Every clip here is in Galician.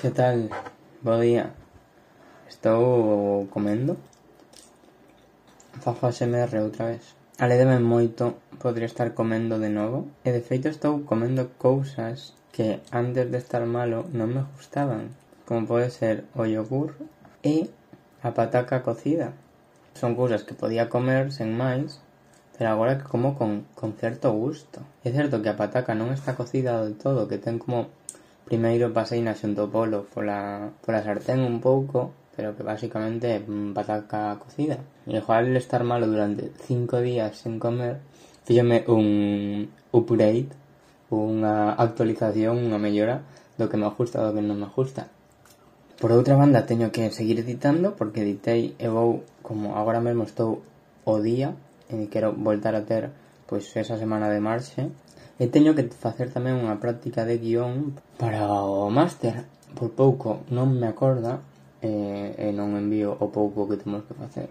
Que tal? Bo día. Estou comendo? Fago ASMR outra vez. Alédame moito podría estar comendo de novo. E de feito estou comendo cousas que antes de estar malo non me gustaban. Como pode ser o yogur e a pataca cocida. Son cousas que podía comer sen máis, pero agora que como con, con certo gusto. É certo que a pataca non está cocida del todo, que ten como Primeiro pasei na xondopolo pola, pola sartén un pouco, pero que basicamente é pataca cocida. E igual estar malo durante cinco días sen comer, fíxome un upgrade, unha actualización, unha mellora do que me gusta do que non me gusta. Por outra banda, teño que seguir editando porque editei e vou, como agora mesmo estou o día, e quero voltar a ter pois esa semana de marxe e teño que facer tamén unha práctica de guión para o máster por pouco non me acorda e, e non envío o pouco que temos que facer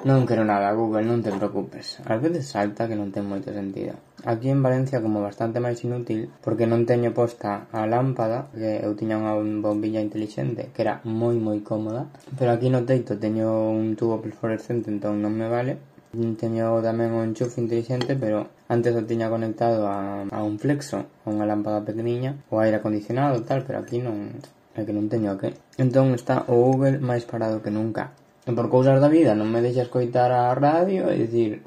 Non quero nada, Google, non te preocupes. Ás veces salta que non ten moito sentido. Aquí en Valencia como bastante máis inútil porque non teño posta a lámpada que eu tiña unha bombilla inteligente que era moi moi cómoda pero aquí no teito teño un tubo fluorescente entón non me vale Teño tamén o enchufe inteligente, pero antes o tiña conectado a, a un flexo, a unha lámpada pequeniña, o aire acondicionado tal, pero aquí non, é que non teño que. Entón está o Google máis parado que nunca. E por cousas da vida non me deixa escoitar a radio é dicir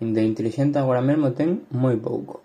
de inteligente agora mesmo ten moi pouco.